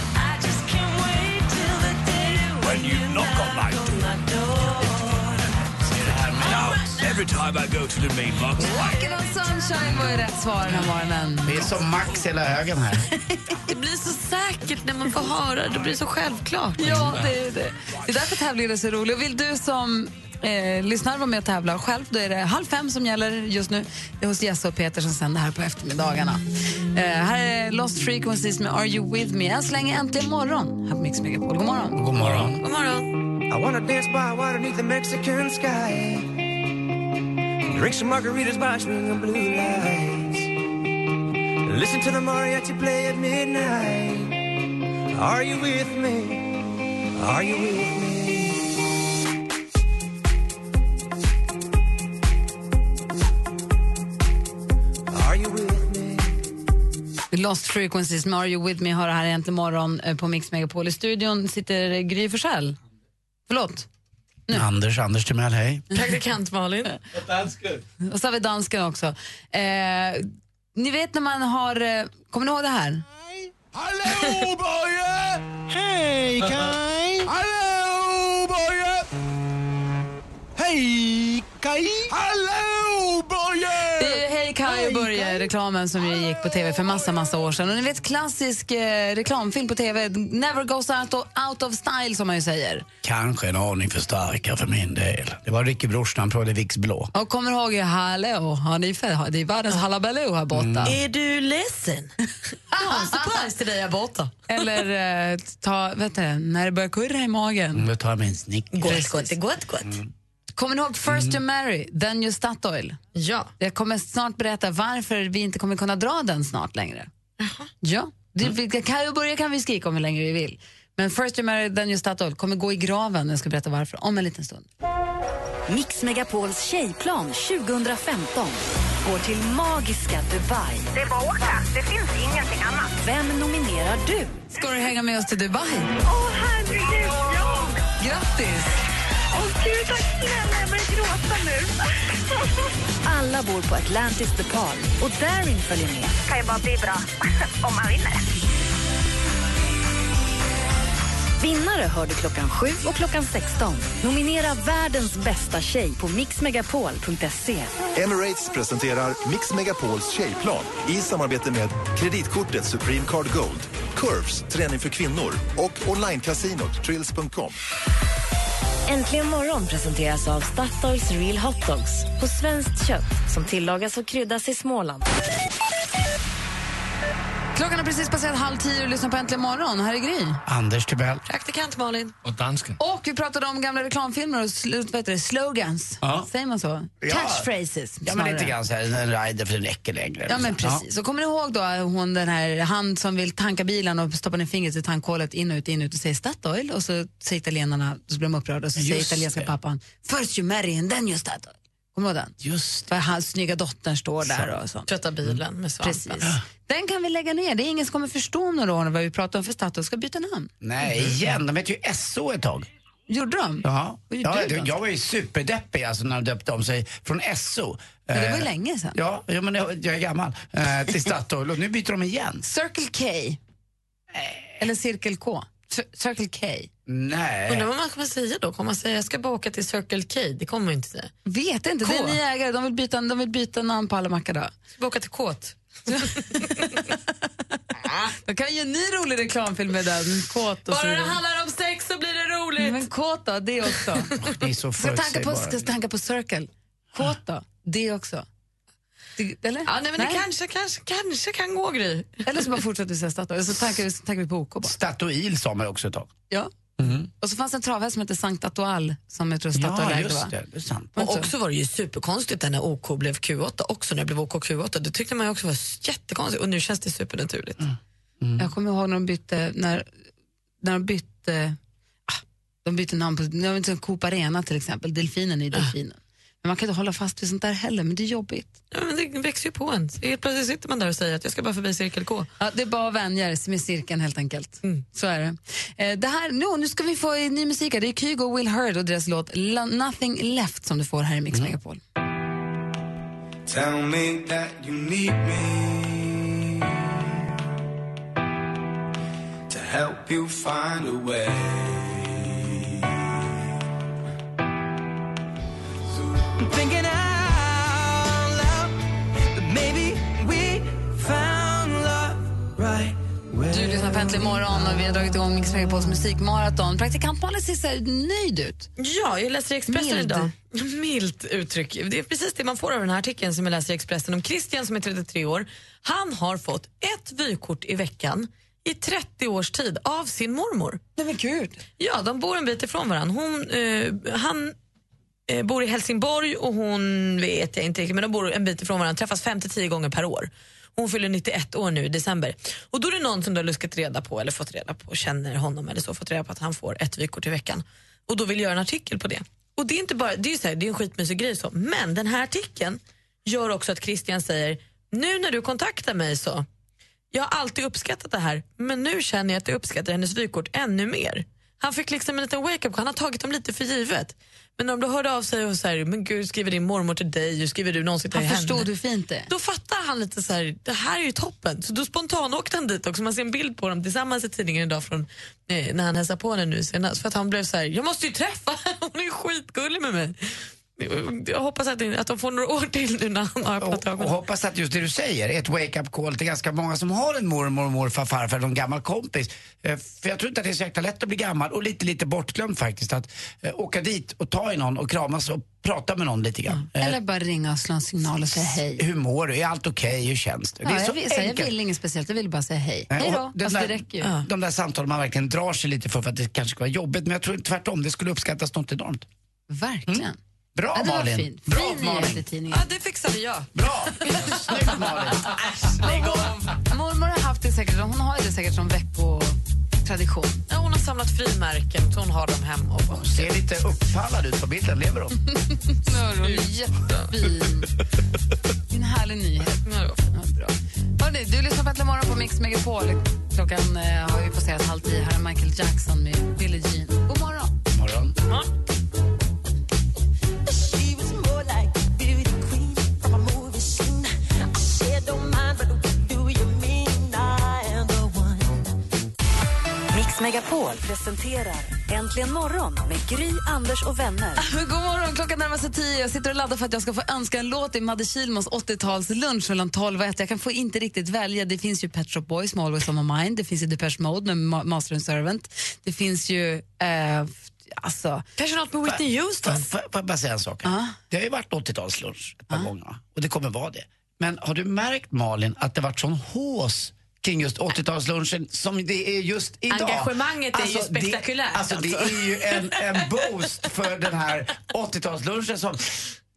when you knock on my door. Now, every time I go to the mailbox, Walking on sunshine var ju rätt svar den här morgonen. Det är som Max hela högen här. Det blir så säkert när man får höra det. Det blir så självklart. Ja, det är det. Det är därför tävlingen är så rolig. Och vill du som eh, lyssnar vara med och tävla själv, då är det halv fem som gäller just nu. Det är hos Jesse och Peter som sänder här på eftermiddagarna. Eh, här är Lost Frequencies med Are You With Me. Än så länge äntligen morgon här på Mix Megapol. God morgon. God morgon. God morgon. I wanna dance by water beneath the Mexican sky. Drink some margaritas by a string of blue lights. Listen to the mariachi play at midnight. Are you with me? Are you with me? Lost Frequencies med Are You With Me har det här egentligen morgon eh, på Mix Megapol. I studion sitter Gry Forssell. Förlåt? Anders, Anders Timell, hej. Praktikant Malin. Och så har vi dansken också. Eh, ni vet när man har... Eh, kommer ni ihåg det här? Hallå Börje! Hej Kaj! Hallå Börje! Hej Kaj! Hallå Reklamen som ju gick på tv för massa, massa år sedan. Och ni vet klassisk eh, reklamfilm på tv, never goes out of, out of style som man ju säger. Kanske en aning för starka för min del. Det var Ricky Brors när han provade Vicks blå. Och kommer ihåg, hallå, har ni för, det är världens halabaloo här borta. Är du ledsen? Jag har en surprise till dig här borta. Eller eh, ta, vet du, när det börjar kurra i magen. Nu tar jag min Snickers. Gott, gott, gott, gott. Kommer ni ihåg First You Marry, then you Statoil? Ja. Jag kommer snart berätta varför vi inte kommer kunna dra den snart längre. Ja, det, vi kan ju börja kan vi skrika om hur länge vi vill. Men First You Marry, then you Statoil kommer gå i graven. Jag ska berätta varför om en liten stund. Mix Megapols tjejplan 2015 går till magiska Dubai. Det är bara att åka. Det finns ingenting annat. Vem nominerar du? Ska du hänga med oss till Dubai? Åh, herregud, ja! Grattis! Åh, gud, tack snälla. Jag börjar gråta nu. Alla bor på Atlantis The Palm och Darin följer med. kan ju bara bli bra om man vinner. Vinnare hör du klockan 7 och klockan 16. Nominera världens bästa tjej på mixmegapol.se. Emirates presenterar Mix Megapols tjejplan i samarbete med kreditkortet Supreme Card Gold, Curves, träning för kvinnor och onlinekasinot Trills.com. Äntligen morgon presenteras av Statoils Real Hot Dogs på svenskt kött som tillagas och kryddas i Småland. Klockan har precis passerat halv tio och lyssnar på Äntligen morgon. Här är Gry. Anders Timell. Praktikant Malin. Och dansken. Och vi pratade om gamla reklamfilmer och sl- vad heter det, slogans. Ja. Säger man så? Ja. Catchphrases. Ja, men lite grann så här, en rider för den räcker längre. Ja, men precis. Så kommer ni ihåg då hon den här, han som vill tanka bilen och stoppa ner fingret i tankhålet in och ut, in och ut och säger Statoil och så säger italienarna, så blir de upprörda och så säger Just italienska det. pappan First you marry and then you Statoil. Kommer den? Just För hans snygga dottern står där och sånt. Tvätta bilen med svampen. Precis. Den kan vi lägga ner. Det är ingen som kommer förstå om några år vad vi pratar om för Statoil ska byta namn. Nej, igen. De heter ju SO ett tag. Gjorde de? Ja. Gjorde ja du jag, var ju superdeppig alltså, när de döpte om sig från SO. Men det var ju Eh, länge sedan. Ja, ja men jag, jag är gammal. Eh, till Statoil och nu byter de igen. Circle K. Eller Cirkel K. Circle K. Nej. Undrar vad man kommer säga då? Kommer man säga jag ska bara åka till Circle K? Det kommer man inte säga. Vet inte, K. det är nya ägare. De vill byta, de vill byta namn på alla mackar då. Ska bara åka till Kåt. De kan ju ny rolig reklamfilm med den. Kåt och så Bara det handlar om sex så blir det roligt. Men kåt då, det också. Ni är så Ska tanka på, ska tanka på Circle. Kåt då, det också. Det, eller? Ja, nej, men det kanske, kanske, kanske kan gå, Gry. Eller så bara fortsätter vi säga Statoil, så tankar vi, så tankar vi på OK bara. Statoil sa man också ett tag. Ja. Och så fanns det en travhäst som hette Sankt Atoile som jag tror Statoil Ja, ägde va? just det. Det är sant. Och också var det ju superkonstigt när OK blev Q8 också, när det blev OK Q8. Det tyckte man ju också var jättekonstigt och nu känns det supernaturligt. Jag kommer ihåg när de bytte, när, när de bytte, ah, de bytte namn på, när de bytte Coop Arena till exempel, delfinen i delfinen. Men man kan inte hålla fast vid sånt där heller, men det är jobbigt. Ja, men det växer ju på en. Helt plötsligt sitter man där och säger att jag ska bara förbi Cirkel K. Ja, det är bara att vänja sig med cirkeln helt enkelt. Så är det. Eh, det här, nu, nu ska vi få ny musik här. Det är Kygo och Will Hurd och deras låt Nothing Left som du får här i Mix Megapol. Tell me that you need me to help you find a way. Du lyssnar på Äntligen morgon och vi har dragit igång Mix Megapols musikmaraton. Praktikant Malin ser så nöjd ut. Ja, jag läser i Expressen Mild. idag. Milt uttryck. Det är precis det man får av den här artikeln som jag läser i Expressen om Christian som är 33 år. Han har fått ett vykort i veckan i 30 års tid av sin mormor. Nej men gud. Ja, de bor en bit ifrån varandra. Hon, eh, han eh, bor i Helsingborg och hon vet jag inte riktigt, men de bor en bit ifrån varandra. Träffas 5-10 gånger per år. Hon fyller 91 år nu i december. Och då är det någon som du har luskat reda på eller fått reda på, känner honom eller så, fått reda på att han får ett vykort i veckan. Och då vill göra en artikel på det. Och det är inte bara, det är så här, det är en skitmysig grej så. Men den här artikeln gör också att Christian säger, nu när du kontaktar mig så, jag har alltid uppskattat det här, men nu känner jag att jag uppskattar hennes vykort ännu mer. Han fick liksom en liten wake-up, han har tagit dem lite för givet. Men de då hörde av sig och så här, men gud, skriver din mormor till dig, hur skriver du någonsin till Han henne? förstod hur fint det. Då fattar han lite så här, det här är ju toppen. Så då spontan åkte han dit också. Man ser en bild på dem tillsammans i tidningen idag från eh, när han hälsade på henne nu senast. För att han blev så här, jag måste ju träffa henne, hon är ju skitgullig med mig. Jag hoppas att, att de får några år till nu när han har öppnat Och ögonen. hoppas att just det du säger är ett wake-up call till ganska många som har en mormor, och morfar, farfar, någon gammal kompis. Eh, För jag tror inte att det är så jäkla lätt att bli gammal och lite, lite bortglömd faktiskt. Att eh, åka dit och ta i någon och kramas och prata med någon lite grann. Eh, Eller bara ringa och slå en signal och säga hej. Hur mår du? Är allt okej? Hur känns det? Ja, det är jag, så vill, så jag enkelt. vill inget speciellt, jag vill bara säga hej. Hej och då, där, det räcker ju. De där samtalen man verkligen drar sig lite för för att det kanske ska vara jobbigt. Men jag tror tvärtom, det skulle uppskattas något enormt. Verkligen. Bra ja, det Malin. Var fint. Bra fin Malin. Ja, det fixade jag. Bra! Snyggt Malin! Lägg av! Mormor har haft det säkert, hon har det säkert som veckotradition. Ja, hon har samlat frimärken så hon har dem hemma. Och bara, Ser lite uppfallad ut på bilden. Lever hon? Ja, hon är jättefin. En härlig nyhet. Ja, bra. Hörrni, du lyssnar på Äntligen morgon på Mix Megapol. Klockan eh, har ju passerat halv tio. Här är Michael Jackson med Billie Jean. God morgon. morgon. She Mix Megapol presenterar Äntligen morgon med Gry, Anders och vänner. God morgon, klockan närmar sig tio. Jag sitter och laddar för att jag ska få önska en låt i Madde Kihlmans 80-talslunch mellan 12 och 1. Jag kan få inte riktigt välja. Det finns ju Pet Shop Boys med Always on my mind. Det finns ju Depeche Mode med Ma- Master and Servant. Det finns ju... Eh, alltså... Kanske något med Whitney Houston? Får jag bara säga en sak? Det har ju varit 80-talslunch ett par gånger va? och det kommer vara det. Men har du märkt Malin att det varit sån hås kring just 80-talslunchen som det är just idag? Engagemanget är ju det- spektakulärt, Alltså, det alltså. är ju en, en boost för den här 80-talslunchen som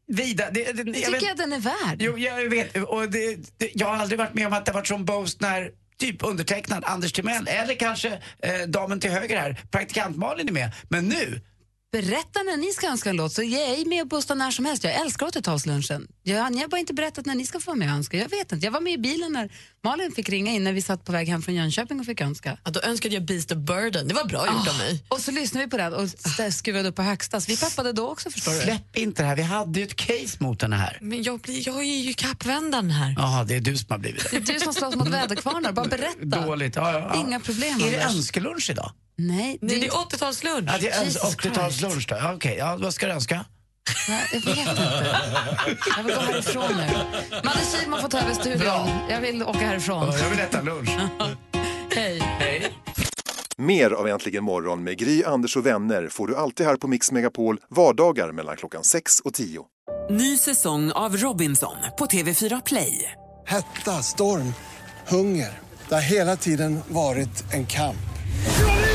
Vida, det, det, Det tycker jag den är värd. Jo, jag vet. Och det, det, jag har aldrig varit med om att det varit sån boost när typ undertecknad Anders Timell eller kanske eh, damen till höger här, praktikant Malin är med. Men nu, Berätta när ni ska önska en låt så jag är med och bussar när som helst. Jag älskar 80-talslunchen. Jag, ni har bara inte berättat när ni ska få vara med och önska. Jag vet inte. Jag var med i bilen när Malin fick ringa in när vi satt på väg hem från Jönköping och fick önska. Ja, då önskade jag Beast of Burden. Det var bra gjort av mig. Och så lyssnade vi på den och skruvade upp på högsta. Så vi peppade då också förstår du. släpp inte det här. Vi hade ju ett case mot henne här. Men jag, blir, jag är ju kappvändaren här. Jaha, det är du som har blivit Det är det. du som slåss mot väderkvarnar. Bara berätta. Dåligt. Ja, ja, ja. Inga problem, Är det önskelunch idag? Nej, Nej, det är 80-talslunch. Ja, det är Jesus 80-talslunch då. Ja, Okej, ja, vad ska du önska? Nej, jag vet inte. Jag vill gå härifrån nu. Madde Kihlman får ta över studion. Bra. Jag vill åka härifrån. Ja, jag vill äta lunch. Hej. Hej. Mer av Äntligen morgon med Gry, Anders och vänner får du alltid här på Mix Megapol vardagar mellan klockan 6 och 10. Ny säsong av Robinson på TV4 Play. Hetta, storm, hunger. Det har hela tiden varit en kamp.